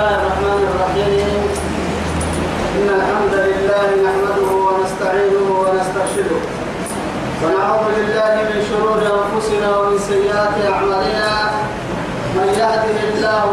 الله الرحمن الرحيم إن الحمد لله نحمده ونستعينه ونسترشده ونعوذ بالله من شرور أنفسنا ومن سيئات أعمالنا من يهده الله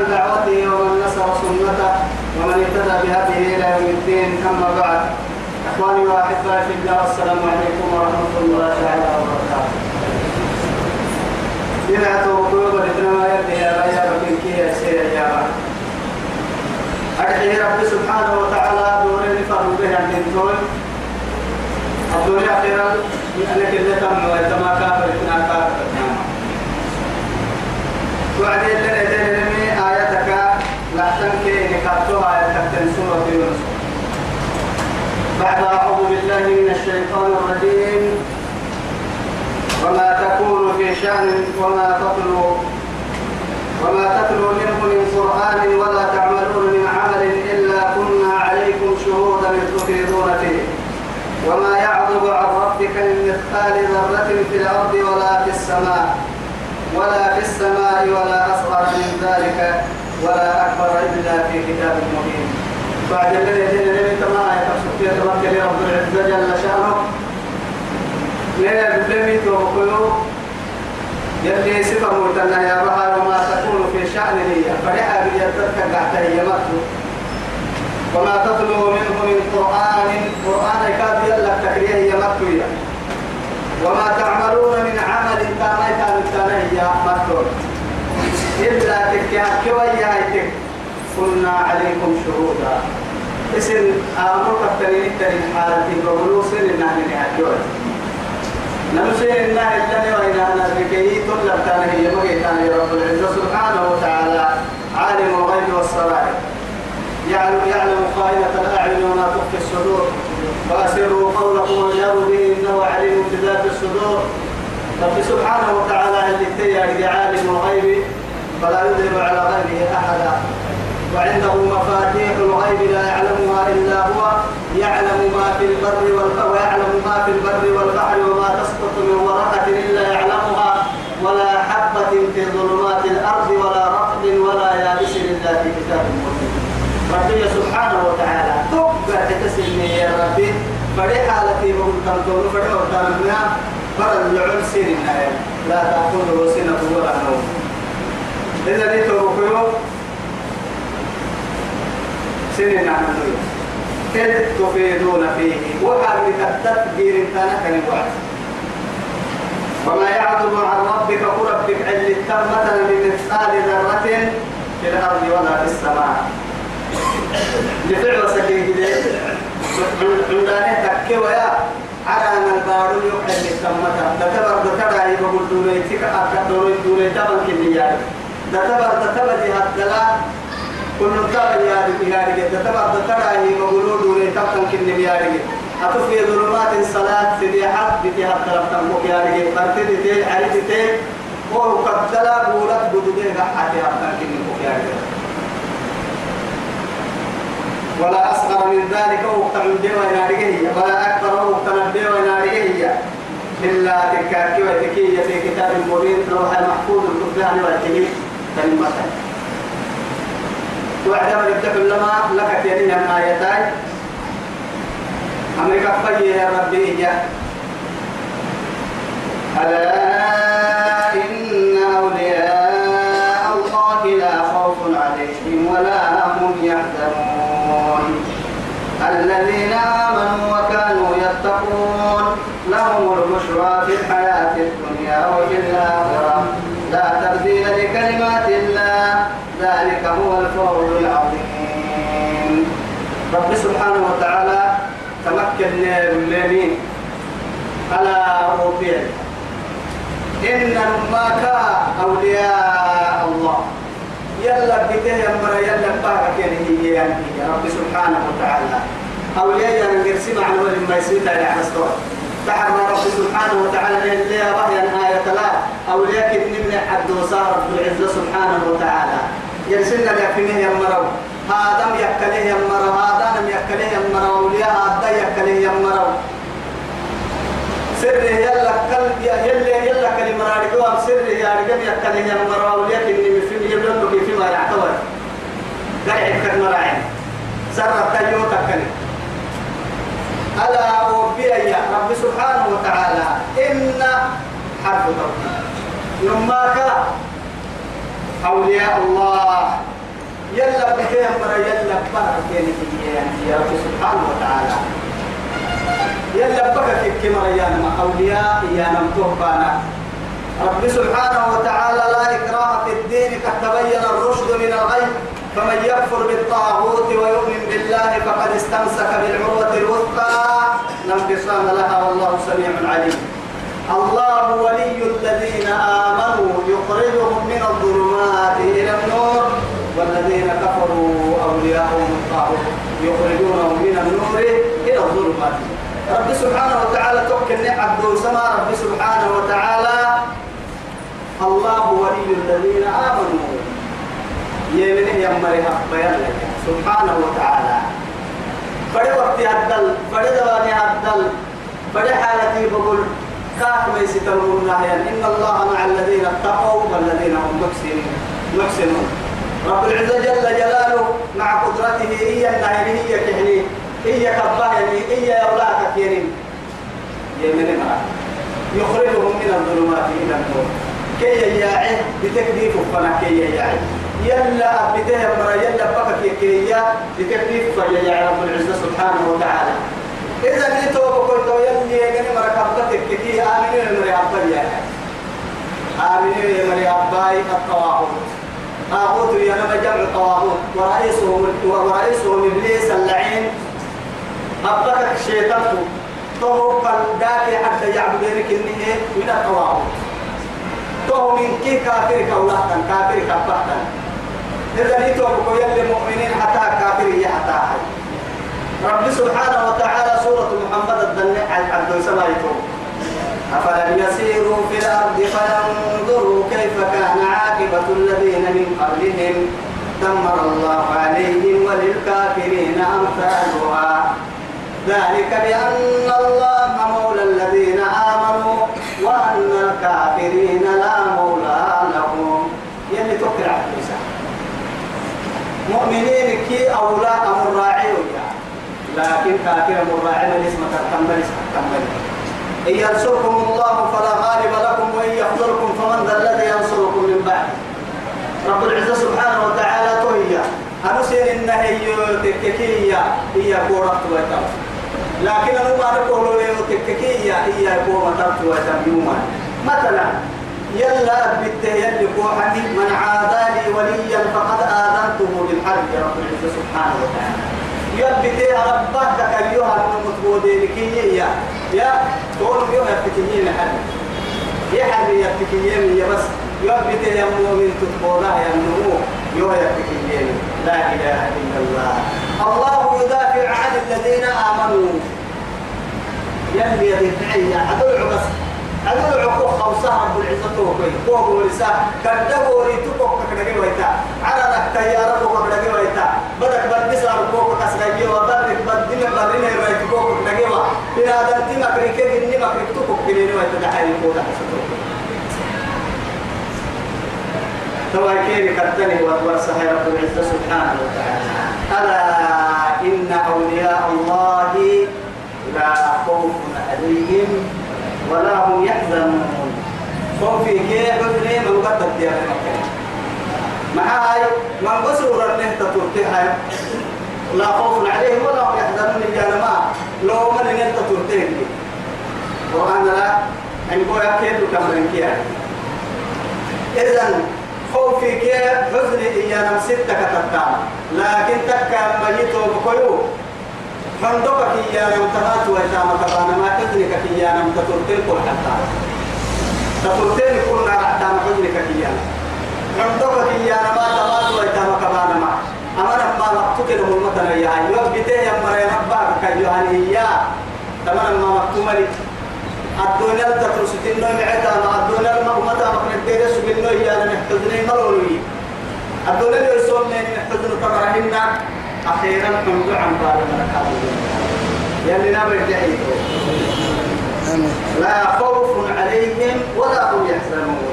بدعوته ومن نصر سنته ومن اهتدى بهذه إلى يوم الدين أما بعد إخواني وأحبائي في الله السلام عليكم ورحمة الله تعالى وبركاته. إذا توقعوا بدنا يدي يا ريا بكين كي يسير يا رب أدعي رب سبحانه وتعالى دورين فرم به عن دين الدنيا أخيرا أنك اللي تم ويتما كافر إثناء كافر. وعدين لنا بعد أعوذ بالله من الشيطان الرجيم. وما تكون في شأن وما تتلو وما تتلو منه من قرآن ولا تعملون من عمل إلا كنا عليكم شهودا تفيضون فيه. وما يعظم عن ربك من مثقال ذرة في الأرض ولا في السماء ولا في السماء ولا أصغر من ذلك ولا أكبر إلا في كتاب مبين. بعد الذي يدين لم تما يتفسك يتوكل رب العزة جل شأنه لا لم توكلوا يلي صفة مرتنا يا بها وما تكون في شأن لي فرحا بيدتك قاعدة هي وما تتلو منه من قرآن قرآن كاد يلك تكريه هي مكتوية وما تعملون من عمل كان كان كان هي مكتوب إلا تكيا هيتك كنا عليكم شهودا اسم آمر كترين ترين حالتي بقولوا سن النهي نهاجوه نمسي النهي الجنة وإن أنا بكي طلب كان هي مجي رب العزة سبحانه وتعالى. عالم الغيب والسرائر يعلم يعلم خائنة الأعين وما تخفي الصدور. وأسروا قولكم وجهروا به إنه عليم بذات الصدور. رب سبحانه وتعالى اللي تيا عالم الغيب فلا يذهب على غيبه أحدا. وعنده مفاتيح الغيب لا يعلمها إلا هو يعلم ما في البر ويعلم ما في البر والبحر وما تسقط من ورقة إلا يعلمها ولا حبة في ظلمات الأرض ولا رطب ولا يابس إلا في كتاب ربي سبحانه وتعالى تبقى تتسلني يا ربي. فريحة التي بقول تنطون فريحة وتنمنا فرد يعون سين لا تأخذه سنة ولا نوم. إذا دي توقعوا سنين عن إذ تفيدون فيه وحال التدبير تنك الوعد وما يعظم عن ربك وربك عل مثلا بمثقال ذرة في الأرض ولا في السماء. لفعل سكين كده عندنا تكي ويا على أن البارو يحل التمتا دتبر دتبر هي بقول دولي تك أكد دولي دولي تبر كنيا. دتبر دتبر دلا كل تبر يا رجال دتبر دتبر هي بقول دولي تبر كنيا رجال أتوفي ظلمات الصلاة سبيحة بتيها طرف تنبوك يا رجال قرتي تي عيد تي وهو قد دلا بولت بدودين قحاتي أبتن كنيا يا رجال ولا أصغر من ذلك وقت من ديوة ناريه ولا أكبر وقت من ديوة ناريه إلا تكاكي وتكية في كتاب مبين روح المحفوظ القرآن والكليم كلمة وعندما يبدأ لما لك تيرين الآيتين أمريكا فجي يا ربي إياه. ألا إن أولياء الله لا خوف عليهم ولا هم يحزنون. الذين آمنوا وكانوا يتقون لهم البشرى في الحياة الدنيا وفي الآخرة. لا تبديل لكلمات الله. ذلك هو الفضل العظيم. رب سبحانه وتعالى تمكن من اليمين على ربيع إن أمك أولياء الله. يلا بيته يا مرا يلا بارك يعني هي يا رب سبحانه وتعالى. أولياء يعني قرسي معنى ولما يسير على حسطور تحرم رب سبحانه وتعالى اللي يا آية لا. أولياء حد وصار رب العزة سبحانه وتعالى. يرسلنا لكنه يمروا هذا يكله يمروا هذا لم يكله يمروا أولياء هذا يكله يمروا سر يلا يا يلا يلا كلمة رادقوا سر يا رجال يكله يمروا أولياء كني في يبلغ فيما يعتبر. قاعد كلمة راعي سر التيوم تكلم ألا وبيا يا رب سبحانه وتعالى. إن حرف توكيد يماك أولياء الله. يلا بكيه مرة يلا بارك يا رب سبحانه وتعالى. يلا بكك كما يا أولياء يا نمتوبانا رب سبحانه وتعالى لا إكراه في الدين قد تبين الرشد من الغي فمن يكفر بالطاغوت ويؤمن بالله فقد استمسك بالعروة الوثقى. لا انفصام لها والله سميع عليم. الله ولي الذين آمنوا يخرجهم من الظلمات إلى النور والذين كفروا أولياءهم الطاغوت يخرجونهم من النور إلى الظلمات. رب سبحانه وتعالى توكل عبد سما رب سبحانه وتعالى. الله ولي الذين آمنوا. يمنه يمرها بيان لك. سبحانه وتعالى. بڑے وقت عدل بڑے دواني عدل بڑے حالتي بقول كاف ما يستمرون إن الله مع الذين اتقوا والذين هم محسنون. محسنون. رب العزة جل جلاله مع قدرته هي النهي هي كحني هي كباه هي أولاك كيرين يمن يخرجهم من الظلمات إلى النور. كي يعي بتكليف فنا كي يعي يلا بده مرة يلا بقى كي يا بتكليف فيا رب العزة سبحانه وتعالى. إذا نيتو بقول تو يلي يعني مرة كبتك كي آمنين مرة أبا يا آمنين مرة أبا الطواغوت. طاغوت يا نبى جمع طواغوت ورئيسهم ورئيسهم إبليس اللعين. الشيطان تو. قال ذاك حتى يعبدونك إني من الطواغوت. تو من كي كافر كولاتا كافر كبحتا إذا نيتو بقول يلي مؤمنين حتى كافر يا حتى حي رب سبحانه وتعالى سورة محمد الدنيا عبد سمايته أفلم يسيروا في الأرض فينظروا كيف كان عاقبة الذين من قبلهم. دمر الله عليهم وللكافرين أمثالها. ذلك بأن الله مولى الذين آمنوا وأن الكافرين لا مولى لهم. يلي تقرأ مؤمنين كي أولى لكن كافر مراعي من اسم تكمل اسم تكمل إن ينصركم الله فلا غالب لكم وإن يخذلكم فمن ذا الذي ينصركم من بعد. رب العزة سبحانه وتعالى توهي أنسين النهي تككية هي كورة ويتم لكن أنا ما نقول له تككية هي كورة ويتم مثلا يلا بده يلي من عادى لي وليا فقد آذنته بالحرب رب العزة سبحانه وتعالى. يبتي ربك أيها المتبودين. كي يا يا تقول يوم يبتكيين حد يحد يبتكيين يا بس. يبتي يا مؤمن تتبولا يا نمو يوم يبتكيين لا إله إلا الله. الله يدافع عن الذين آمنوا. يلي يدفعي عدو بس هذول عقوق خمسة رب العزة توكي فوق ولسا. كدبوا ريتوك كدقي ويتا ذاك تيارة فوق كدقي ويتا بدك بدس فوق كسرقي وبدك بدين بدين ويتا فوق كدقي وا إن هذا أنت ما كريك إني ما كريك توك ويتا دحين فوق كسرقي توا كيري كتني ورسها رب العزة سبحانه وتعالى؟ ألا إن أولياء الله لا خوف عليهم ولا هم يحزنون. صوم في كي حزني من قد تدير معاي من بسور النهت ترتيها لا خوف عليهم ولا هم يحزنون يا ما لو من النهت ترتيه وأنا لا أن يقول أكيد كما كيا؟ إذن خوفي كي حزني إيانا ستة كتبتها لكن تكا مجيتو بكيو. حندقك يا نم تهات ويتام كبانا ما حزنك يا نم تترتل كل حتى تترتل كل نار عتام حزنك يا حندقك يا ما تهات ويتام كبانا ما. أمر ما مكتوك له المتنا يا يوم بيته يا مري ربك كيوهاني يا تمام ما مكتوم لي الدنيا تدرس تنو معتا مع الدنيا المغمتا مكن الدرس منو يا نحتضني ملولي. الدنيا يسوم من نحتضن تمرهن أخيرا حمد عن بعد مركات يلي نبي جاي لا خوف عليهم ولا هم يحزنون.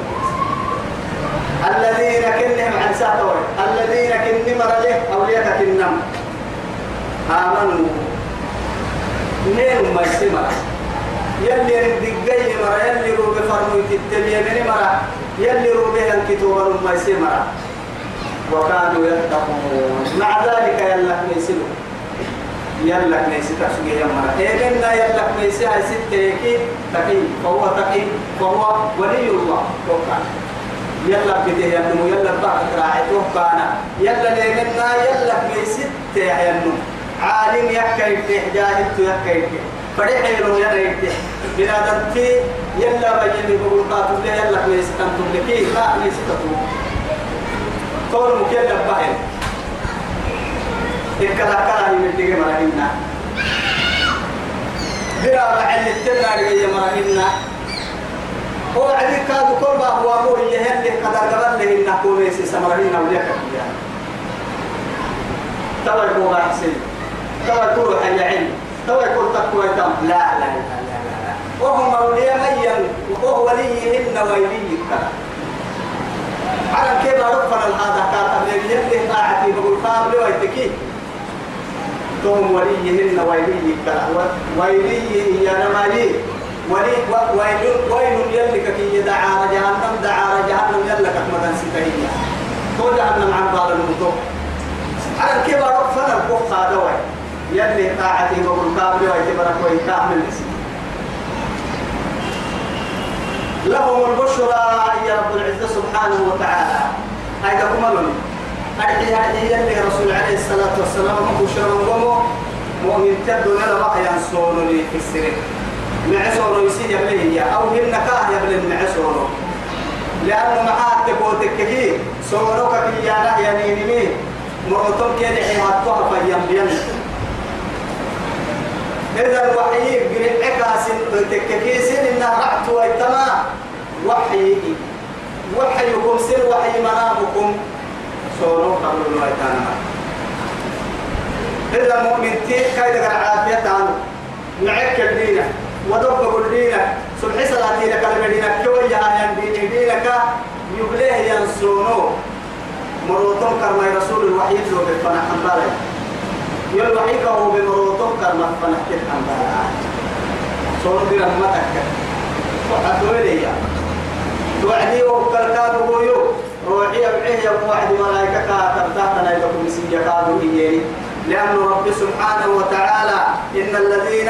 الذين كنهم عن ساتور الذين كن مرله أولياء كنم. آمنوا. نيل ما يسمع. يلي ردقي مرا يلي روبي فرمو تتبيا من مرا يلي روبي هنكتوبا ما يسمع. وكانوا يتقون. مع ذلك يلك نيسلو يلك نيسي تحسقي يا مرا إذن يلك نيسي هاي ستة تقي. فهو تقي. فهو ولي الله. وكان يلا بده ينمو يلا بعد راعته كان يلا لينا يلا بيست ينمو عالم يكيد جاهل يكيد فريح له يلا يكيد بنادم في يلا بيجي بقول قاتل يلا بيست أنتم لكي لا بيست كون مكلف بحر إكلا كلا يمدي مرهنا بلا بعد التنا رجع مرهنا هو عليك كادو كل ما هو هو اللي هل قدر قبل له إنه كون يسي سمرهين أولياء كبيرا توا يكون أحسن توا يكون حل علم. توا يكون تقوى لا لا لا لا لا وهم أولياء ميا وهو وليهن ويليك على كيف رفنا هذا كاتب يلي طاعتي بقول قابل ويتكي. توم وليهن ويليك ويليه يا نمالي ولي ويل ويل يلك كي دعا جهنم دعا جهنم يلك مدن ستهيا تو جهنم عن بعض الموتو. على كبر رفنا البخ دوي يلي طاعتي بقول كامل ويتبرك ويكامل لهم البشرى يا رب العزة سبحانه وتعالى. هيدا تبدو لنا بقى ينصون لي في السرير. معسورو يسير يبليه أو هن كاه يبلي معسورو لأنه معاه تقوتك كي سورك في يانا يميني مين مرتم كده حياتها فيم بيان. إذا الوحي قريب عكاسين تككيسين إنها رعت ويتما. وحي وحيكم سر وحي منامكم سورو قبل الويتانا. إذا مؤمن تي كايدك العافية عنه معك الدينة ودب الدينة سبحي صلاتي لك المدينة كوية آيان ديني دينك يبليه ينسونو مروتون كرمي رسول الوحي لو بالفنح حنبالي يل وحي كهو بمروتون كرمي فنح كت حنبالي سونو دي رحمتك. وحدو إليا توعدي وكالكاد ويو روحي أبعيه يا وعد ملايكة كاتب تحتنا يبقوا مسيجة إيجيني. لأن رب سبحانه وتعالى إن الذين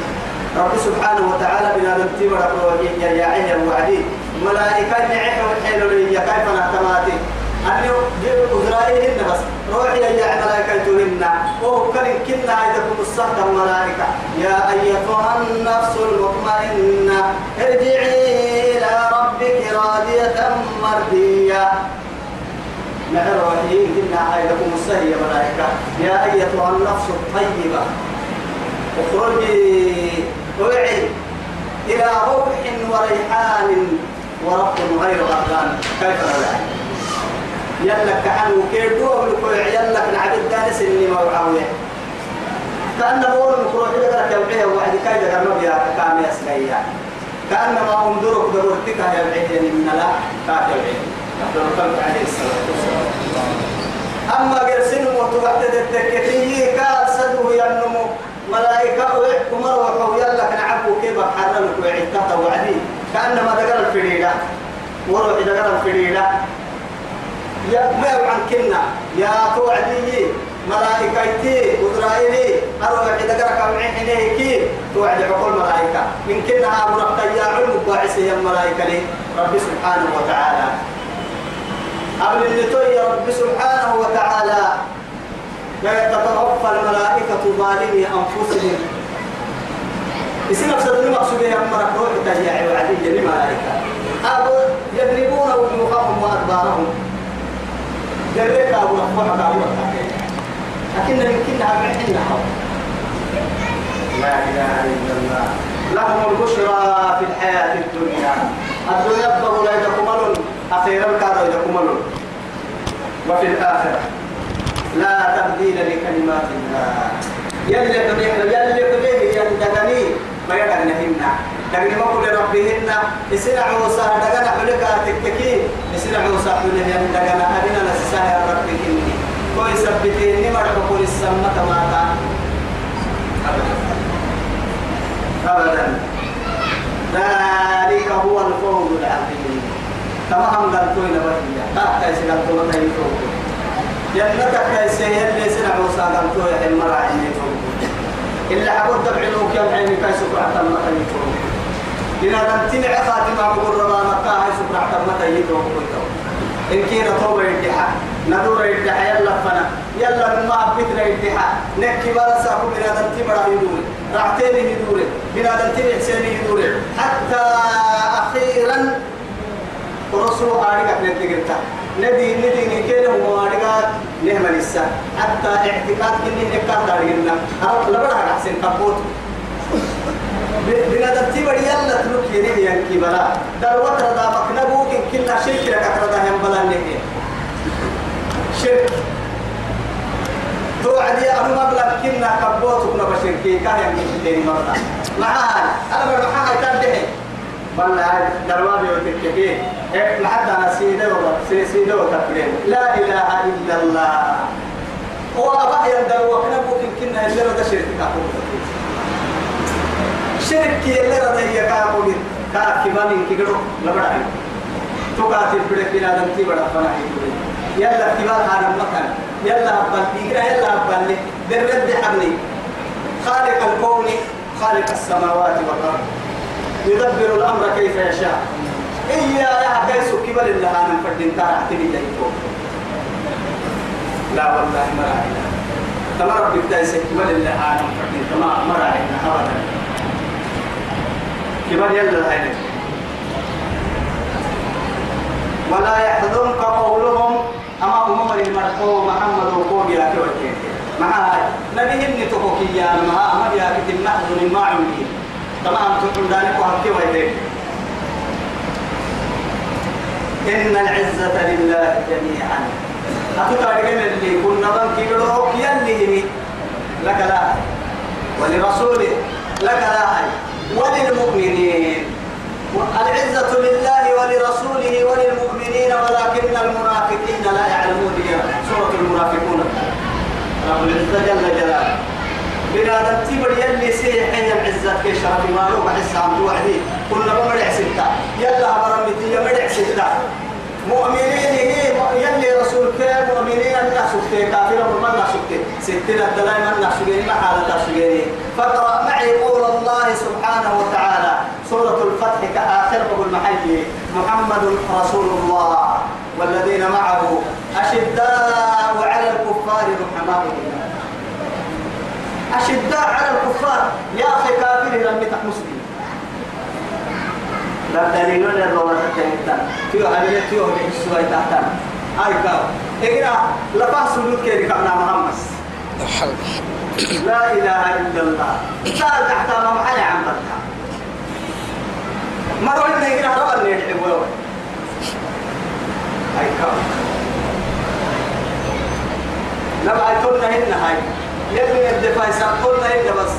رب سبحانه وتعالى بنا نبتي ورقوا يا يا عين الوعدي ملائكة نعيه وحيلوا لي كيف نهتماتي أني أزرائيهن بس. روحي يا ملائكة تهن وهو كان كنا عيدكم الصهد الملائكة. يا أيتها النفس المطمئنة ارجعي إلى ربك راضية مرضية. نعم روحي كنا عيدكم الصهد يا ملائكة. يا أيتها النفس الطيبة. اخرجي. اوعي إلى روح وريحان ورب غير غرقان كيف لا يلك عنه كيدو لكوع يلك نعبد دانس اللي موعاوية كأن بقول مكروح لك يوعيه وعد كايدا كما بيا كامي أسليا كأنما أمدرك دورتك يا بعيد من لا أفضل الخلق عليه الصلاة والسلام. أما قرسين وتوحد التكتية قال سده ينمو. ملائكة ومر وحو يلا نعبو كيف حرنا لك توعدي كأنما دقر الفريدة. وروح دقر الفريدة. يا ما عن كنا. يا توعدي. ملائكتي إسرائيلي. أروح دقر كم عينيك توعد عقول ملائكة. من كنا أبو يا علم باعثي الملائكة لي. رب سبحانه وتعالى. قبل اللي يا رب سبحانه وتعالى. لا تتوفى الملائكة ظالمي أنفسهم. اسم أقصد المقصود يا أمر روح تجيع وعدي جميع ملائكة أبو يضربون وجوههم وأدبارهم. جريك أبو رفضك أبو لكن يمكنها بعدين لا إله إلا الله. لهم البشرى في الحياة الدنيا. الدنيا يبدو لا يتكمل أخيرا كانوا يتكمل وفي الآخرة. لا تبديل لكلمات الله يلي تبيه يلي تبيه يندغني ما يدغنهن دغني ما كل ربهن اسنا عوسى دغنا حلك تككي اسنا عوسى حلك يندغنا ادنا نسسا يا ربك كوي سبتيني ما بقول السماء ماتا أبدا ذلك هو الفوز العظيم تمام قلتوا إلى وجهي تحت يسقلتوا متى يفوقوا جنتك كيسي اللي سنع موسى قلتو يا حين مرا عيني إلا حبود تبعينوك يوم عيني كي سكرع تمتا يتوب لنا نمتنع خاتمة بقول ربا مكة هاي سكرع تمتا يتوب إن كينا توبة يدحا ندور يدحا يلا فنا يلا ما بيتنا يدحا نكي بارا ساكو بنا دمتي بڑا يدوري رعتيني يدوري بنا دمتي حسيني يدوري حتى أخيرا ورسول آرقك نتقرتا ندي ندي نكيل هو آرقات نهم لسا حتى اعتقاد كني نكاد دارينا. لبدا حسين قبوت. بنا دمتي بدي يلا تلوك يني ينكي بلا. دار وتر دا مكنبوك كنا شرك لك أكردا هم بلا نهي. شرك. توعدي أنا مبلغ كنا قبوت كنا بشركي كاين يمكن مرة. معاي أنا بروح تنتهي بل دروابي وتككي لحد أنا سيدة سيدة وتكلم لا إله إلا الله. هو أبا يندر وكنا ممكن كنا اللي رد شرك كافو شرك اللي رد هي كافو كاكبان كيكرو. لبڑا تقاتل بدك بلا دمتي بڑا فنا يلا كبار هذا المكان يلا أبان يقرأ يلا أبان بالرد حبلي خالق الكون خالق السماوات والأرض. يدبر الأمر كيف يشاء. إيا يا كيس كبر الله أنا فردين ترى جايتو لا والله ما رأينا. تما ربك تايس كبر الله أنا فردين تما ما رأينا أبدا. كبر يلا هاي ولا يحزنك قولهم أما أمم المرحوم محمد وقوم يا كوكي معاي نبيهم نتوكي يا ما أمر يا كتن نحزن ما عمري تمام تقول ذلك وهمتي ويديك إن العزة لله جميعا أتوقع اللي كنا بنكي بروك يلي لك لا ولرسوله لك لا وللمؤمنين العزة لله ولرسوله وللمؤمنين ولكن المنافقين لا يعلمون سورة المنافقون رب العزة جل جلاله. بنادم تبر يلي سيحين العزة في شرف مالو بحس عم توعدي كنا بمرع ستة يلا برمتي مرع ستة مؤمنين هي يلي رسول كان مؤمنين الناس سكتي كافر من الناس سكتي ستين الدلاء من سكتي ما حالة سكتي فاقرأ معي قول الله سبحانه وتعالى. سورة الفتح كآخر المحل. محمد رسول الله والذين معه أشداء على الكفار رحماء. الله أشداء على الكفار. يا أخي كافر لم يتح مسلم لا دليل ولا الرواد التنين تيو عملية تيو بحسوا يتحتنا هاي كاو. إقرأ. لفا سلوك كيري كابنا محمد؟ لا إله إلا الله. سأل تحت ما محل عم بطا ما إنه يقرأ ربا اللي يحبه هاي كاو. نبعي كنا هنا هاي. يلي الدفاع يسقطنا إلا بس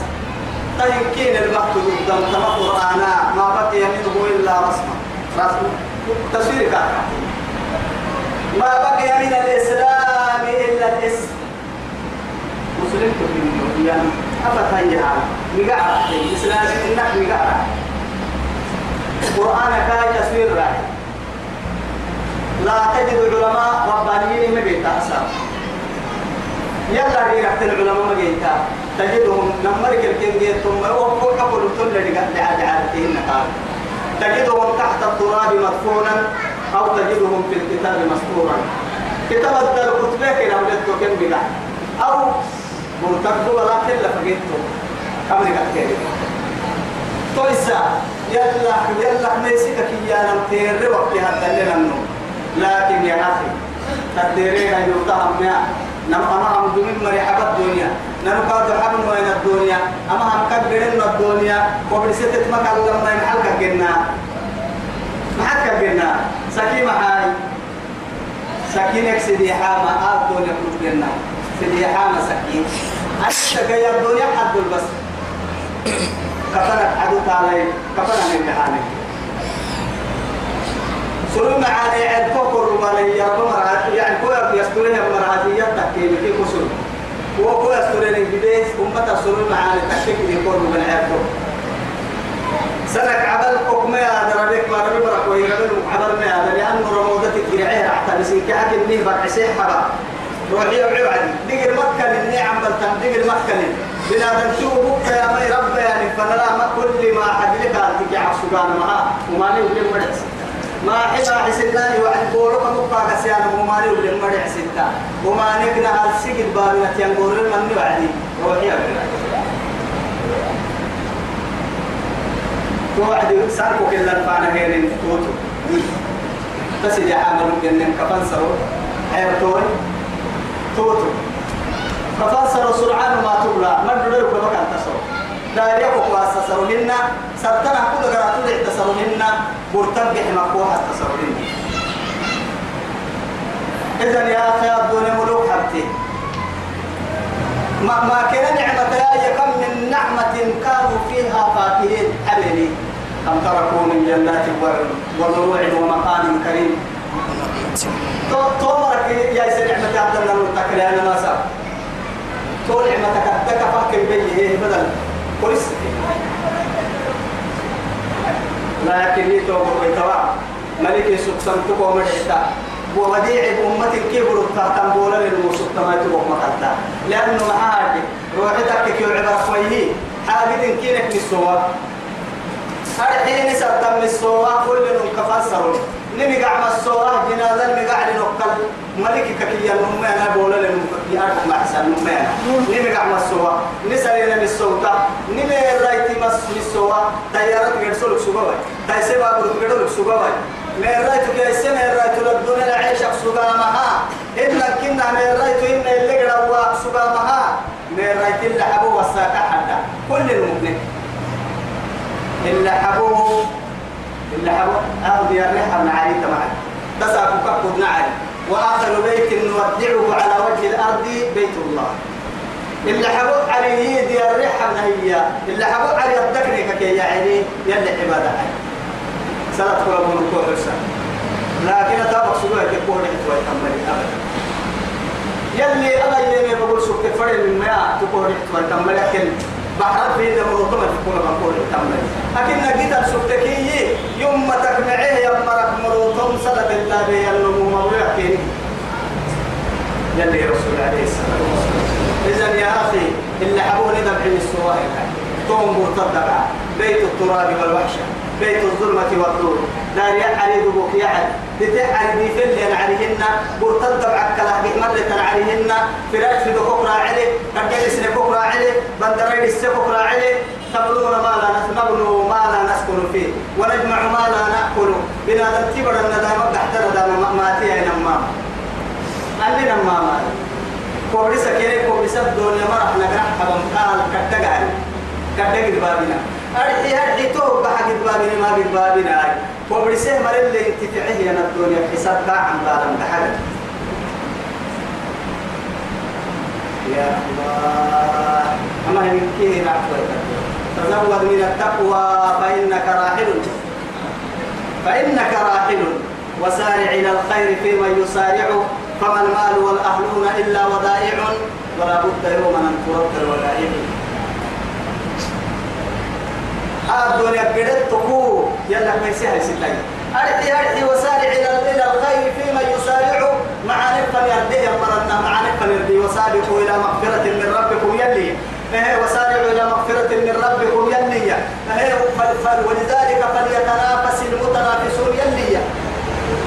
طيب كين البحث قدام تما قرآنا ما بقي منه إلا رسمة رسمة تصوير كاكا ما بقي من الإسلام إلا الاسم مسلم تبين يعني أفتن يا مقعد الإسلام إنك مقعد قرآن كاي تصوير راي لا تجد علماء ربانيين مجيتا أسام يلا ريحت العلماء مجيتا تجدهم نمرك الكنجية ثم وقل قبل تل لعادتهن قال تجدهم تحت التراب مدفونا أو تجدهم في الكتاب مسطورا كتاب الدر كتبك إلى ولدت كم بلا أو مرتب ولا كلا فقدته كم رجعت تويسا يلا يلا ميسك يا نم تير وقت هذا لنا لكن يا أخي تدرينا يوتهم يا نم أما هم دمين مرحبا الدنيا نم قاد حبن وين الدنيا. أما هم كبرنا الدنيا. وبرسيت ما كلام ما ينحل كجنا ما حد كجنا سكيمة هاي سكينك سيدي حامة آه الدنيا كلنا سيدي حامة سكين أنت كي الدنيا حد بس كفنك عدو تعالي. كفنك من كهانك سلو معاني عد كوكور مالي يا بمرات يعني كوير يستورين مراتية تكيني كي كسر. هو كوير يستورين بديس أمتا معاني تكيك دي كور من عيرتو سنك عبل حكمي هذا ربك ما ربي برك ويربي عبل ما هذا لأنه رمودتك جرعيه حتى بسين كأكل نيه بك عسيه حرا. روحي وعدي دقر مكة للني عم بلتم دقر مكة لل بنادم شو بك يا مي رب يعني فنلا ما كل ما حد لك عصبان معها وما لي ولي مرعس ما حدا حسناني وعد بورو مقا كسيان وما لي ولي مرعس ستا وما نكنا السجد بابنا تيانغور من وعدي روحي وعدي توعد ساركو كلا فانا هيرين توتو بس يجي عملوا جنن كفن سرو. حيرتوي توتو. كفن سرو سرعان ما تبلا. ما ندري كما كان تسرو. داريا كو واسا سرو. هنا سرتنا كل غراتو دي تسرو هنا مرتب بحما كو حتى تسرو هنا إذا يا أخي الدنيا ملوك حبتي. ما ما كان نعمة يا كم من نعمة كانوا فيها فاكهين حبيبي كم تركوا من جنات وزروع ومقام كريم؟ تومرك يا سيد نعمة عبد الله المتكل أنا ما ساب تو نعمتك أدك فاكر بيه بدل كويس لكن تو بيتوا ملك سكسن تقوم مرحتا ووديع أمتك كيف رتاتا بولا للموسوق تما تبوك مكتا لأنه معاد روحتك كيو عبر خويه حاجة كينك نسوا الحين سبتم السوا كل من كفسر نمي قاع السوا جنازة نمي قاع نقل ملك ككيا نمي أنا بولا لهم يا أرض ما حسن نمي قاع السوا نسألنا من السوتا نمي رايتي مس السوا تيارات غير سلوك سوبا تايسي بابو غير سوبا من رايت كيسي من رايت للدنيا العيش سوبا مها إن كنا من رايت إن اللي قرأوا سوبا مها من رايت اللي حبوا وساكا حدا. كل المؤمن. إلا حبوه تمام تساكو كفود نعلي وآخر بيت نودعه على وجه الأرض بيت الله. ريحة من هي إلا حبوه علي الدكري كي يعني يلي عبادة سلط قرب من كل لكن أتابع سلوك يقول حتوى يتمري أبدا. يلي أنا يلي بقول سوك فرق من تقول حتوى يتمري بحر في ذا مرتبط تكون مقول تمام لكن نجد سبتكي يوم ما تكمعه يا مرك مرتم صدق الله يلو مولى كين يلي رسول عليه الصلاة والسلام. إذا يا أخي اللي حبوني دمع السواء توم مرتدع بيت التراب والوحشة. بيت الظلمة والنور. دار يعلي دبوك بتعل دي فل عليهن. مرتد بعكلا مرة عليهن. فراش في بكرة عليه كجلس لبكرة عليه بندرين السبكرة عليه تبنون ما لا نبنو ما لا نسكن فيه. ونجمع ما لا نأكل. بنا ترتيب الندام تحت الندام ما تي أين ما اللي نما ما كوبري سكيري كوبري سب دنيا ما رح نجرح حبم قال كتجعل كتجعل بابنا. أرحي أرحي تو بحق بابنا ما بابنا أي. كوبري سه مر اللي انتفعه يا الدنيا حساب عن بالهم بحاجة يا الله. أما هي كيه رعفة تزود من التقوى فإنك راحل. فإنك راحل. وسارع إلى الخير فيما يسارع. فما المال والأهلون إلا ودائع. ولا بد يوما أن ترد الودائع. الدنيا قدرت تكو يلا كيسها ستاي أرحي أرحي وسارع إلى إلى الخير فيما يسارع. مع نفل يرده مرنا مع نفل يرده وسابقوا إلى مغفرة من ربكم يلي. إيه وسارعوا إلى مغفرة من ربكم يلي. إيه ولذلك فليتنافس المتنافسون يلي.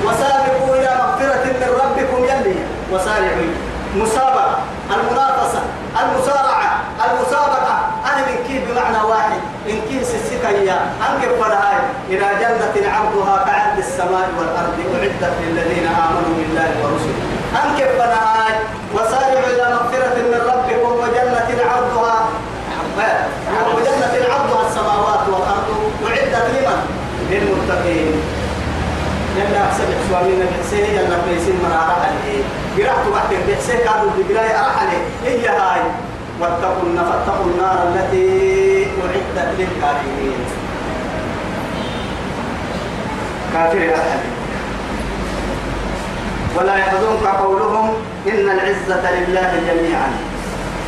وسابقوا إلى مغفرة من ربكم يلي. وسارعوا. مسابقة المنافسة المسارعة المسابقة أنا من كيف بمعنى واحد إن كيف سسكيا أنك فرهاي إلى جنة عرضها كعرض السماء والأرض أعدت للذين آمنوا بالله ورسله. أنك فرهاي وسارعوا إلى مغفرة من ربكم وجنة عرضها وجنة عرضها السماوات والأرض أعدت لمن؟ للمتقين. يلا أحسن إخواني نبحسيه يلا بيسين أرح عليه. قرأت واحد بحسيه كانوا بقراءة أرح عليه. هي هاي؟ واتقوا النار التي للكافرين كافر أرح ولا يحزنك قولهم إن العزة لله جميعا.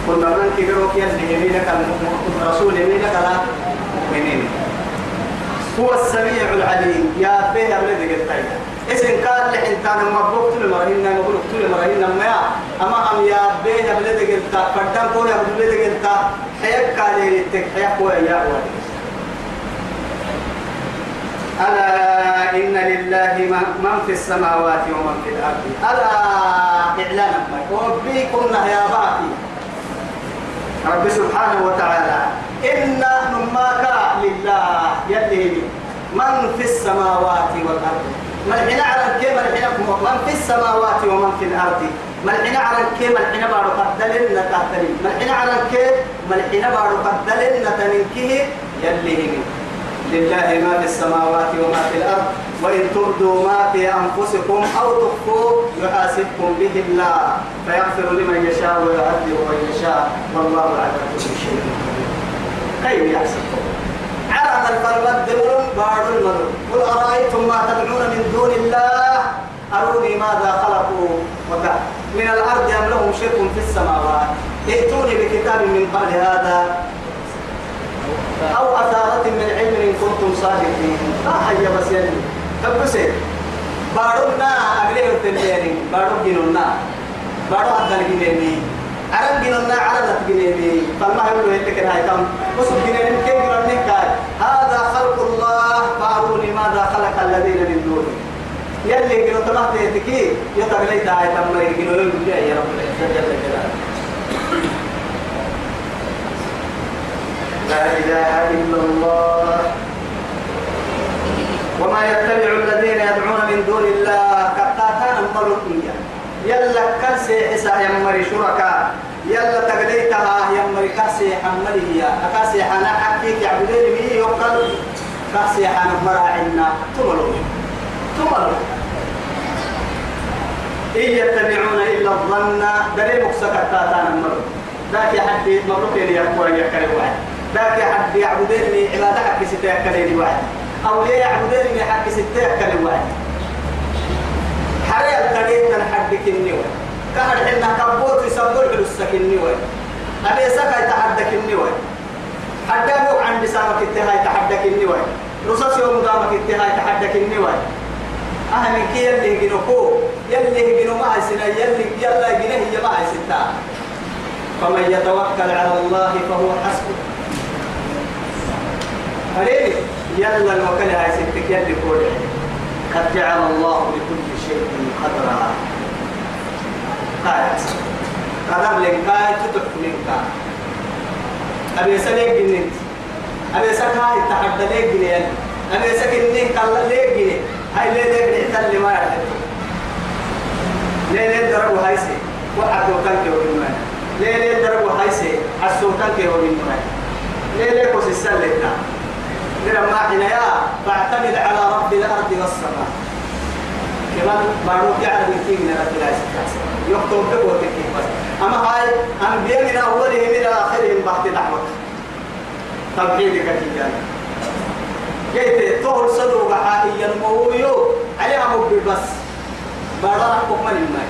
كنا ننكي بروك يلي يمينك الرسول يمينك لا مؤمنين. هو السميع العليم. يا بيه الذي قلت اسم قال لي انت أنا مبروك تل مرهنا مبروك تل مرهنا ما أما أم يا بيه الذي قلت فدان كون يا الذي قلت حيك قال لي تك حيك يا ولد ألا إن لله من في السماوات ومن في الأرض. ألا إعلانا ربيكم يا باقي رب سبحانه وتعالى. إن نماك لله يلي من في السماوات والأرض. ملحنا على كيف ملحنا من في السماوات ومن في الأرض؟ ملحنا على كيف ملحنا بارو قدلنا تحتري ملحنا على كيف ملحنا بارو قدلنا تنكيه يلي لله ما في السماوات وما في الأرض وإن تبدوا ما في أنفسكم أو تخفوه يحاسبكم به الله. فيغفر لمن يشاء ويعذب من يشاء. والله على كل شيء كيف يحسبكم عرض الفرمدون بارد المدر قل أرأيتم ما تدعون من دون الله؟ أروني ماذا خلقوا؟ من الأرض أم لهم شرك في السماوات؟ ائتوني بكتاب من قبل هذا أو أثارة من علم إن كنتم صادقين. ما حي بس يلي تبسي بارنا أغليه التنبيرين بارو جنونا بارو أدن جنيني عرب جنونا عربت جنيني فما يقولوا هيك هاي كم وصل جنيني كيف جنوني كاي هذا خلق الله فاروني ماذا خلق الذين من دونه يلي جنو تمحت يتكي يتغلي داعي تمري جنو يقول يا رب العزة جل جلاله لا إله إلا الله وما يتبع الذين يدعون من دون يلا كرسي حسا يمري شركاء. يلا تقليتها يمري كرسي حملي أكاسي حنا حكيك يعبدين مي يقل كرسي حنا مراعنا تملو. تملو. إن يتبعون إلا الظن دري مكسك كتاتان ملوك ذاك حد مبروك يقول يكري واحد. ذاك حد يعبدني عبادة حق ستة كليني واحد. أو يعبدني حق ستة كليني واحد. حريق الكريم كني واحد كهر حنا كبوت يسبر كني واحد أبي سكا كني واحد حتى يوم عند سامك التهاي يتحدى كني واحد رصاص يوم قامك التهاي يتحدى كني واحد أهل كي يلي يجنوكو يلي يجنو ما يسنا يلي يلا يجنه هي ما يسنا فمن يتوكل على الله فهو حسبه. فريد يلا الوكل هاي ستك يلي كوري قد جعل الله لكل شيء قدرا قاعد. قدر لك قاعد تتحف منك. أبي سليك جننت أبي سكاي تحدى ليك جنين أبي سكنني قال ليك جنين هاي ليه ليك اللي ما يحتل ليه ليه دربوا هاي سي؟ وعدوا كنك وبنمان ليه ليه دربوا هاي سي؟ عسوا كنك وبنمان ليه ليه كوس السلة لما حنايا؟ فاعتمد على رب الأرض والسماء. كمان بارو جعل من كي من رب العزة يكتب بقوتك بس. أما هاي أنبياء من أولهم إلى آخرهم بعد دعوة توحيدك كيان جيت طول صدوق عائيا المويو عليها مبي بس. بارو رحبك من الماء.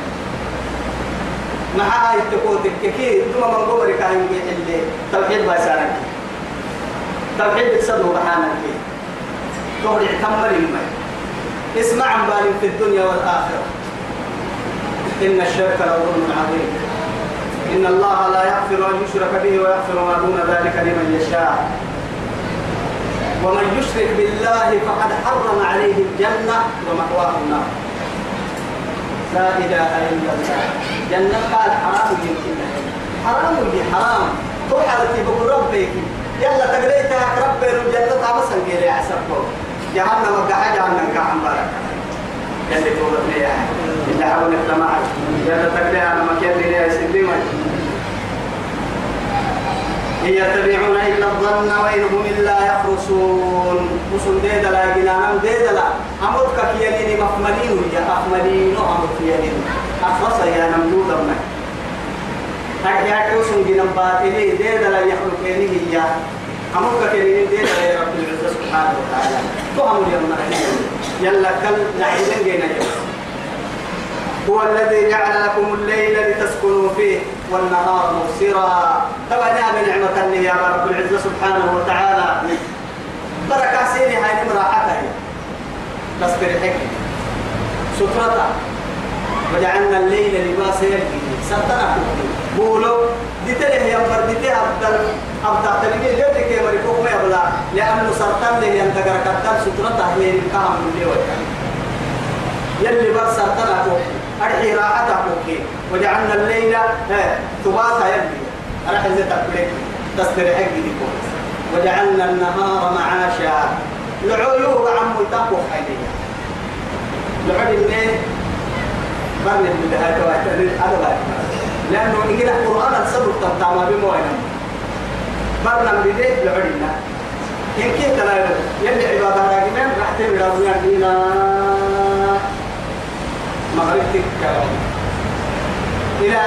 مع هاي تقوتك كي ثم من قبرك هاي اللي. توحيد بسانك توحيد الصدر وبحانك فيه تهري تمر اسمع عن في الدنيا والآخرة. إن الشرك لظلم عظيم. إن الله لا يغفر أن يشرك به ويغفر ما دون ذلك لمن يشاء. ومن يشرك بالله فقد حرم عليه الجنة ومأواه النار. لا إله إلا الله. جنة قال حرام يمكن حرام يجي حرام. تو حالتي بقول ربك يلا تقريتها ربي الجنة قيل يا عسبه جهنم وقع جهنم كعم بارك يلي توضتني يا إلا حولك لما يلا تقريها أنا مكان لي يا سيدي إن يتبعون إلا الظن وإن هم إلا يخرصون. وصل ديدا لا جنانا ديدا لا أمرك كيانين مفملين يا أفملين أمرك كيانين أخرص يا نمجود أمك. هكي هكي وصل جنان باطلي. ديدا لا يخلق ينيه يا كيانين ديدا لا يا رب العزة سبحانه وتعالى. أمر يا يلا كل نعيدن جينا يوم هو الذي جعل لكم الليل لتسكنوا فيه والنهار مبصرا. طبعا نعم نعمة لي يا رب العزة سبحانه وتعالى. بركة سيني هاي مراحتها بس برحك. سترة وجعلنا الليل لباسا يلقي سنتنا بولو. ديتله يا برديته أبدل أبدل تلقي اللي كي مريكوك ما يبلا لأنه سرطان له ينتقر كتل سترة هي الكام من يلي بس سرطان أكوك أرحي راحتها كوكي وجعلنا الليل ثباتا يبني أرحي زي تقبلك تستريحك دي وجعلنا النهار معاشا. لعيوب عم تقوى حينيا لعب الليل برن من ده تواتر هذا لأنه إنجيل القرآن السبب تبتعما بموينة برنا بديه لعبنا إن كنت لا يلي عبادة راجمين راح تبدا ويا مغرب تكرم إلى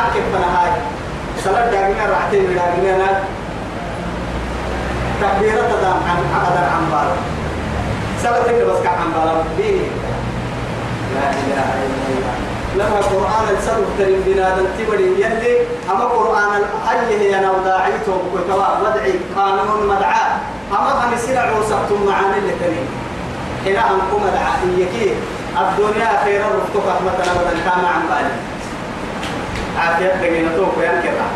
أركب بنهاي سلام داعينا راحتين داعينا تكبيرة تدام عن أقدر عن بار سلام تكبر بس كعن بار ديني. لا إله إلا الله. لما القرآن السبب ترين بنادم تبري يلي أما القرآن الأي هي نوداعيته بكتوا مدعي قانون مدعاء أما خمسين عوسبتم معاني اللي ترين هنا أنكم مدعائيكي الدنيا خير رفتك مثلا بدل كان عن بالي. عافية دقينا توك وين كرا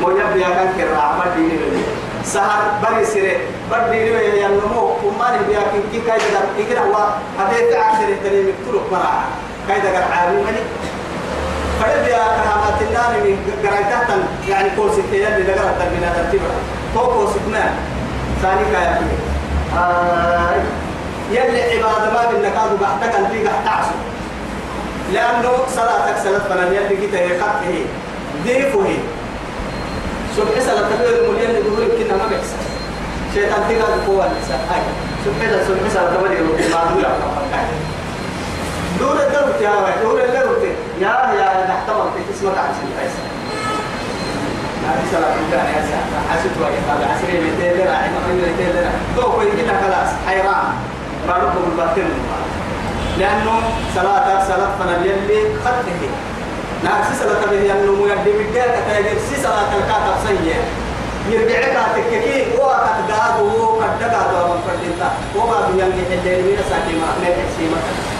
مو يبدي كان كرا عمر ديني بني. سهر بري سيري بر ديني بني ينمو وما نبي أكين كي كاي دار إكنا هو هذا تعكر الدنيا مكتوب مرا كاي دار عالم مني فلد يا كرامات النار من قرايتها يعني كوسك يلي دقرت من هذا التبر تو كوسك ما. ثاني كاي آه. يلي عبادة ما بالنكاد بحتك أنت قاعد تعصو لأنه صلاتك صلاة فلان يلي كده يقطع هي ضيفه هي. صبح صلاة تقول المليان اللي دهور كنا ما بيحصل. شيطان تقال قوة النساء هاي. صبح صبح صلاة تقول ما دول دور الدرب يا واحد دور الدرب يا يا نحتمل في اسمك عشان فيصل هذه صلاة الله يا ساتر حسيت واجد هذا عسري 200 ليرة 200 ليرة تو كوي كده خلاص. حيران. باركم الباطل. لأنه صلاة صلاة فنا يلي خطه. ناس صلاة به أنه ميدي مدير كتاجر سي صلاة الكاتب سيء يرجع كاتك كي هو كتجاد وهو كتجاد وما فردينتا وما بيانجي الليل من ساكي ما نبي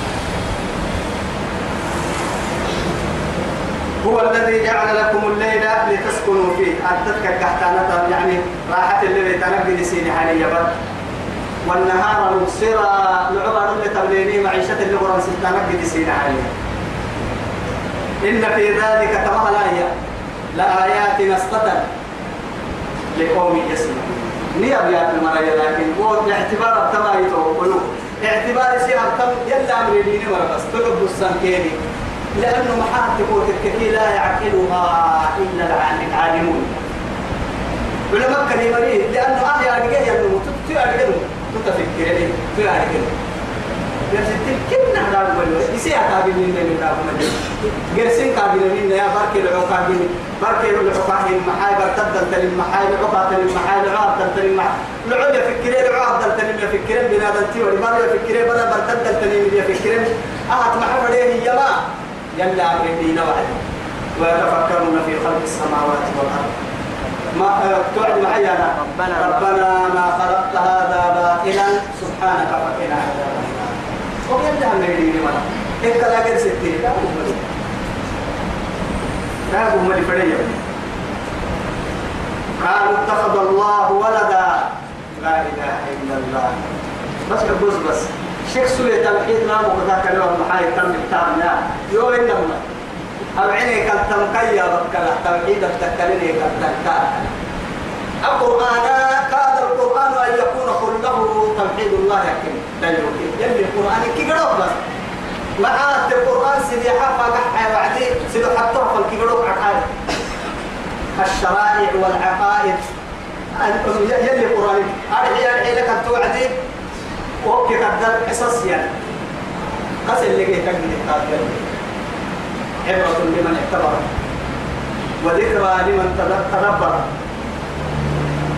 هو الذي جعل لكم الليل لتسكنوا فيه. أتتك كحتانة يعني راحة الليل تنقل سيني حاليا بر. والنهار مبصرا العمر اللي تبليني معيشة اللي قد سينا عليه إن في ذلك لا لآيات نسطة لقوم يسمعون ني أبيات المرايا لكن هو باعتبار التمايت وقلوب. اعتبار أبتم يلا أمر ديني بس. تلب السنكيني. لأنه محاتك وتككي لا يعقلها إلا العالمون. علماء كريمة لأنه أهل أرجع ينمو تأرجع تتفكر لي تأرجع نفس كنا هذا بقول يسيا قابل من من هذا من جرسين قابل من يا بارك العو قابل بارك العو قابل محاي برتدل تلم محاي العو قابل محاي العو قابل تلم محاي العو يفكر العو قابل تلم يفكر بنادم تي ولبار يفكر بنا برتدل تلم يفكر أهت محمد عليه يما يلا أمرين وعد ويتفكرون في خلق السماوات والأرض. ما توعد معي أنا؟ ربنا, ربنا ما خلقت هذا باطلا. سبحانك فقنا عذاب النار. من يديني مرة إيه كلا غير ستين لا ملي لا ملي فريا قالوا اتخذ الله ولدا. لا إله إلا الله. بس بس بس. شيخ سوري توحيد ما مقدا كلام محاي تم التامنا يو إنما أبعيني كالتم كيا بكلا توحيد التكليني كالتكا القرآن كاد القرآن أن يكون كله توحيد الله لا يمكن يلي القرآن كي قرأ بس. معاد القرآن سيدي حفا قحا وعدي. سيدي حتى فالكي قرأ عقائد الشرائع والعقائد. يلي القرآن. أرحي أرحي لك التوعدي وكي قدر قصص يعني. قصر اللي كي تقل التاكل عبرة لمن اعتبر وذكرى لمن تدبر.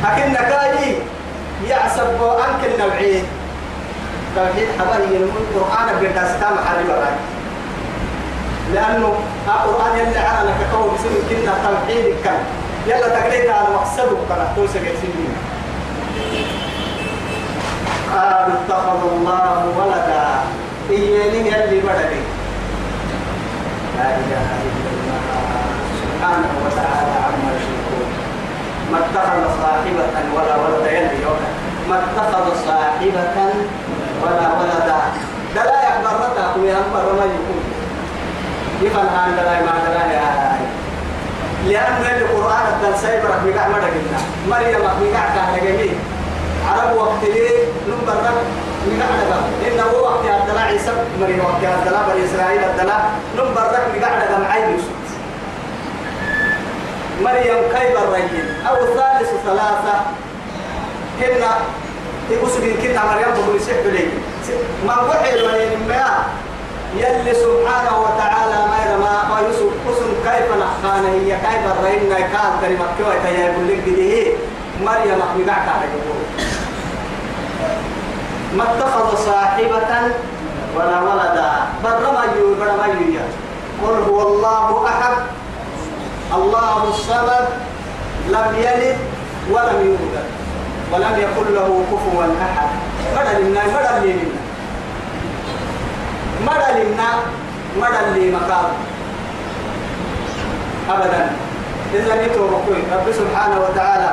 لكن نكاي يعصب أنك النوعية توحيد حبايب القرآن بيرتا ستام حرب راي لأنه القرآن يلي عنا لك قوم بسم كنا توحيد كان يلا تقريت على مقصده كنا توسع سنين. قال اتخذ الله ولدا. إيانين يلي بدلي لا إله إلا الله سبحانه وتعالى عما يشركون. ما اتخذ صاحبة ولا ولد يلي ما اتخذ صاحبة ولا ولدا. دلا يكبر متى ويا أكبر ما يكون. يفعل عن دلا ما دلا يا لأن القرآن الدل سيبرك بقع مدقنا مريم بقع كهنجمي عرب وقت ليه؟ نمبر بقع دقا إنه وقت الدلا عيسى. مريم وقت الدلا بني إسرائيل الدلا نمبر بقع دقا معي يوسف. مريم كيف الرجل؟ أو الثالث ثلاثة. هنا يقصد كنا مريم بقول سحب لي ما وحي له ما؟ يلي سبحانه وتعالى ما يرمى ما يوسف قسم كيف نحخانا هي كيف الرئينا كان كلمة كوية يا يقول لك دي مريم أخبرك على ما اتخذ صاحبة ولا ولدا. بل رمى يو بل رمى قل هو الله أحد. الله الصمد لم يلد ولم يولد ولم يكن له كفوا أحد. بدل لنا بدل لنا. بدل لنا لي مقام. ابدا. اذا نتوبكوي رب سبحانه وتعالى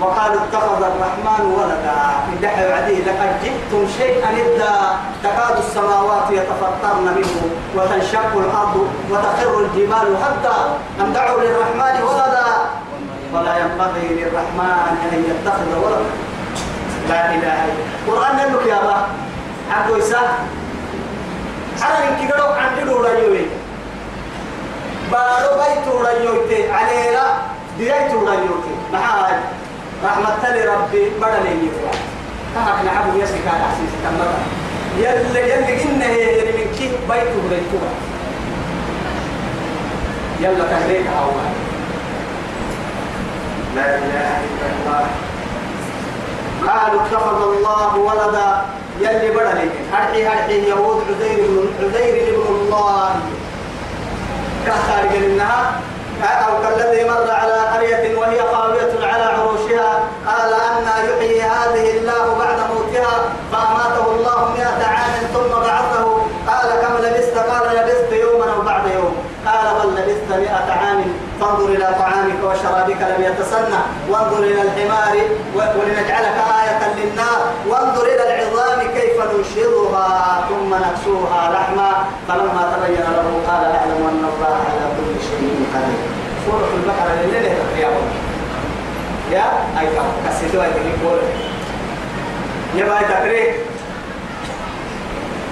وقال اتخذ الرحمن ولدا. ادعوا عديه لقد جئتم شيئا إدا تكاد السماوات يتفطرن منه وتنشق الأرض وتخر الجبال هدا أن دعوا للرحمن ولدا؟ ولا ينبغي للرحمن أن يتخذ ولدا. لا إله إلا الله. قرآن لك يا الله عبد إساء أنا إنك قلوا عن إلو رأيوي بارو بيتو رأيوي علينا ديايتو رأيوي معاي رحمة تلي ربي بدل يفوا كهك نعبو يسكا أحسيس كمتا يلي يلي إنه يلي من كيف بيته بيتوا يلا تهريك أول. لا إله إلا الله. قالوا اتخذ الله ولدا. يلي بدل هرحي هرحي يهود عزير عزير ابن الله. كهتار قلناها أو كالذي مر على قرية وهي خاوية قال أن يحيي هذه الله بعد موتها فأماته الله مئة عام ثم بعثه. قال كم لبست؟ قال لبست يوما أو بعد يوم. قال بل لبست مئة عام. فانظر إلى طعامك وشرابك لم يتسنى. وانظر إلى الحمار ولنجعلك آية للنار وانظر إلى العظام كيف ننشرها ثم نكسوها لحما. فلما تبين له قال أعلم أن الله على كل شيء قدير. سورة البقرة اللي لها يا أي كم؟ كسيتوا أي تقول يا باي تقري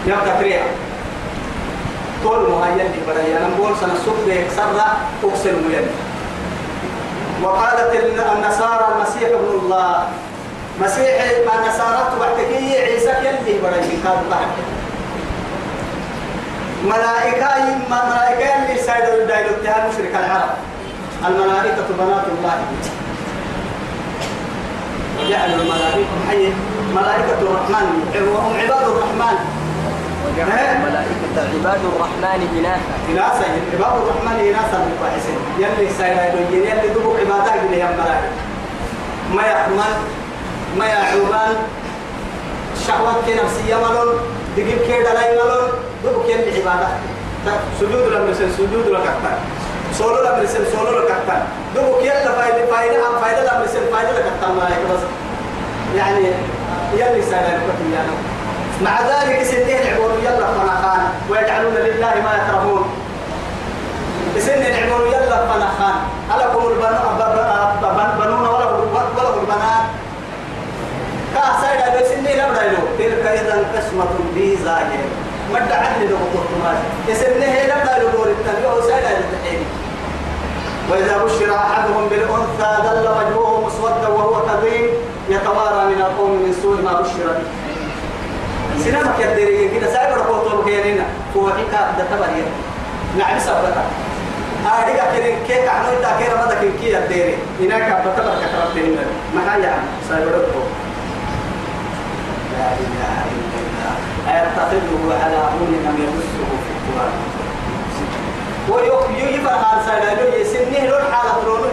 يا تقري طول مهيأ اللي بدأ نقول سنسوق بيكسر أكسر مين وقالت النصارى المسيح ابن الله. مسيح ما النصارى تبعتكي عيسى يلي بدأ كان بعد. ملائكة ملائكة اللي سيدوا الدايلو اتهام مشرك العرب. الملائكة بنات الله. جعل الملائكة حي ملائكة الرحمن. وهم عباد الرحمن. ملائكة عباد الرحمن إناثا. إناثا. عباد الرحمن إناثا مفاحسين يلي سيرا يدين يلي دبو عبادات اللي هم ملائكة ما يحمل ما يعوبان شهوات نفسية ملون دقيق كي دلاي ملون دو كي العبادة سجود لمرسل سجود لكتان سولو لمرسل سولو لكتان دو كي لا فايدة فايدة أم فايدة لمرسل فايدة لكتان ملايك بس. يعني يلي سالك يعني. مع ذلك سنين العبور يلا فنخان ويجعلون لله ما يكرهون. سن العبور يلا فنخان ألكم البنون وله البنات. كاسايدا بسنين لم رايلو تلك إذا قسمة ضيزى مد عدل لو قلت ما يسنه لم رايلو دور التنبيه وسايدا للتحيني وإذا بشر أحدهم بالأنثى ظل وجهه مسودا وهو كظيم يتوارى من القوم من سوء ما بشر به. سينما كدري كده سايبر قوتو كيرينا هو حكا ده تبرير نعم سبتا أديك كده كيك عنو إنت كيرا ماذا كي كي يديري هناك بتبر كترت هنا. ما هي يعني سايبر قوتو لا إله إلا الله. أيتخذه على لم يمسه في التراب هذا سايبر لو يسنه لون حالة لونه.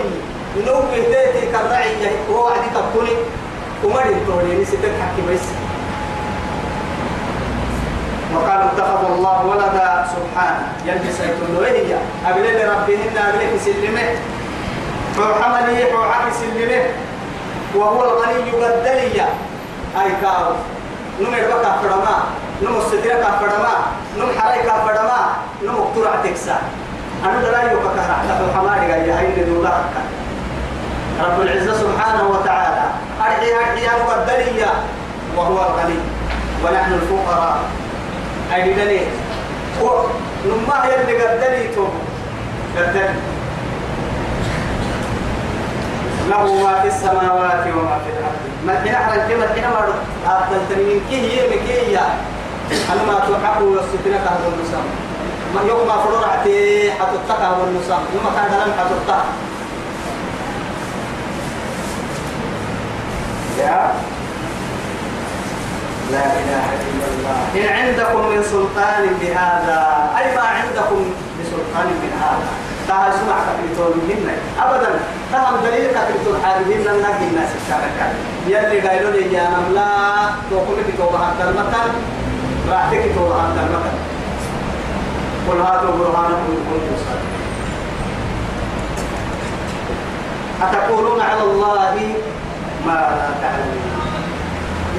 إنه بهديتي كالرعي هو عدي تبكوني وما دين ستك حكي بس. وقالوا اتخذ الله ولدا سبحانه. يلبس يقول هي؟ أبلي لربهن أبلي سلمه فحملي فحق سلمه وهو الغني بدلية أي كاو. نم يربك فرما نم السدرة فرما نم حريك فرما نم اقترع تكسا. أنا لا يوكا كهرع فحمالي قال يهين دولا رب العزة سبحانه وتعالى أرحي أرحي بدلية وهو الغني. ونحن الفقراء. أي دليل؟ نما هي اللي قدني تو قدني له ما في السماوات وما في الأرض. ما حين أحرن كما حين ما أفضل تنين كي هي مكي يا أنا ما توحق وستنا كهذا النسام ما يوم ما فرور عتي حتى هذا النسام يوم كان دلم حتى يا؟ لا إله إلا الله. إن عندكم من سلطان بهذا. أي ما عندكم بسلطان من هذا تها سمع كتبتون منا أبدا. تهم دليل كتبتون حاربين لنا الناس الشاركة يلي قايلوا لي يا نملا توقف لك توبها المكان راحتك توبها المكان قل هاتوا برهانكم إن كنتم صادقين أتقولون على الله ما لا تعلمون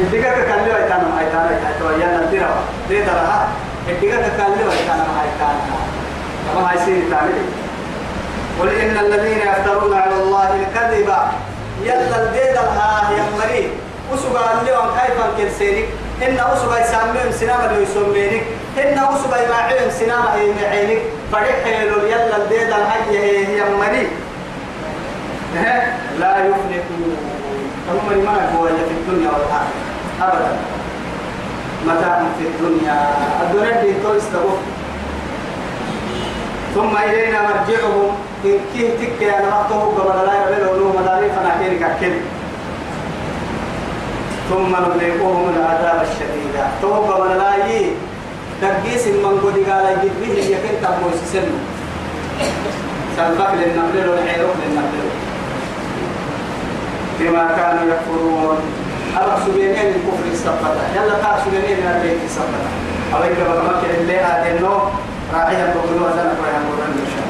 يديك كاللو ايتانا ما ايتانا ايتانا يا نتيرا دي ترى يديك كاللو ايتانا ما ايتانا كما هاي سيري تاني قل ان الذين يفترون على الله الكذب يلا الديد الها يا مري وسبا اللي كيف كنسينك إن أسبا يسميهم سنامة اللي يسمينك إن أسبا يماعيهم سنامة يمعينك فريق حيلو يلا الديد الهي يا مري لا يفلحون هم ما هو في الدنيا والآخرة. أبدا. متاع في الدنيا. الدنيا دي تو استغفر ثم إلينا مرجعهم. إن كيه تك يا نمطه قبل لا يعملوا له مداري فنحكي كأكل ثم نذيقهم العذاب الشديد. تو قبل لا يي تقيس من قد قال يجد به يكن تبوس سنه سلبك للنمل والحيروك للنمل بما كانوا يكفرون. أرى سبينين الكفر استفتا يلا تا سبينين من البيت استفتا أولئك بقمك اللي آدنو راعيا بقلوا أزانا قرية